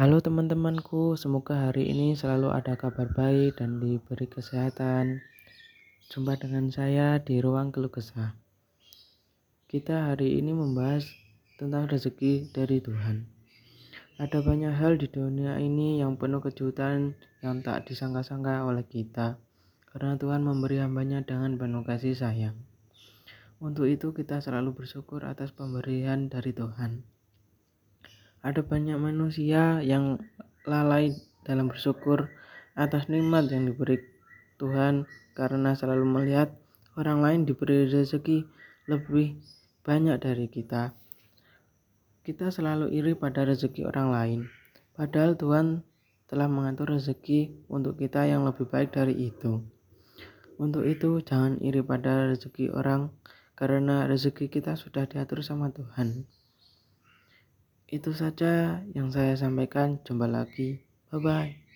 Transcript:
Halo teman-temanku, semoga hari ini selalu ada kabar baik dan diberi kesehatan. Jumpa dengan saya di ruang keluh kesah. Kita hari ini membahas tentang rezeki dari Tuhan. Ada banyak hal di dunia ini yang penuh kejutan yang tak disangka-sangka oleh kita. Karena Tuhan memberi hambanya dengan penuh kasih sayang. Untuk itu kita selalu bersyukur atas pemberian dari Tuhan. Ada banyak manusia yang lalai dalam bersyukur atas nikmat yang diberi Tuhan karena selalu melihat orang lain diberi rezeki lebih banyak dari kita. Kita selalu iri pada rezeki orang lain, padahal Tuhan telah mengatur rezeki untuk kita yang lebih baik dari itu. Untuk itu, jangan iri pada rezeki orang, karena rezeki kita sudah diatur sama Tuhan. Itu saja yang saya sampaikan. Jumpa lagi. Bye bye.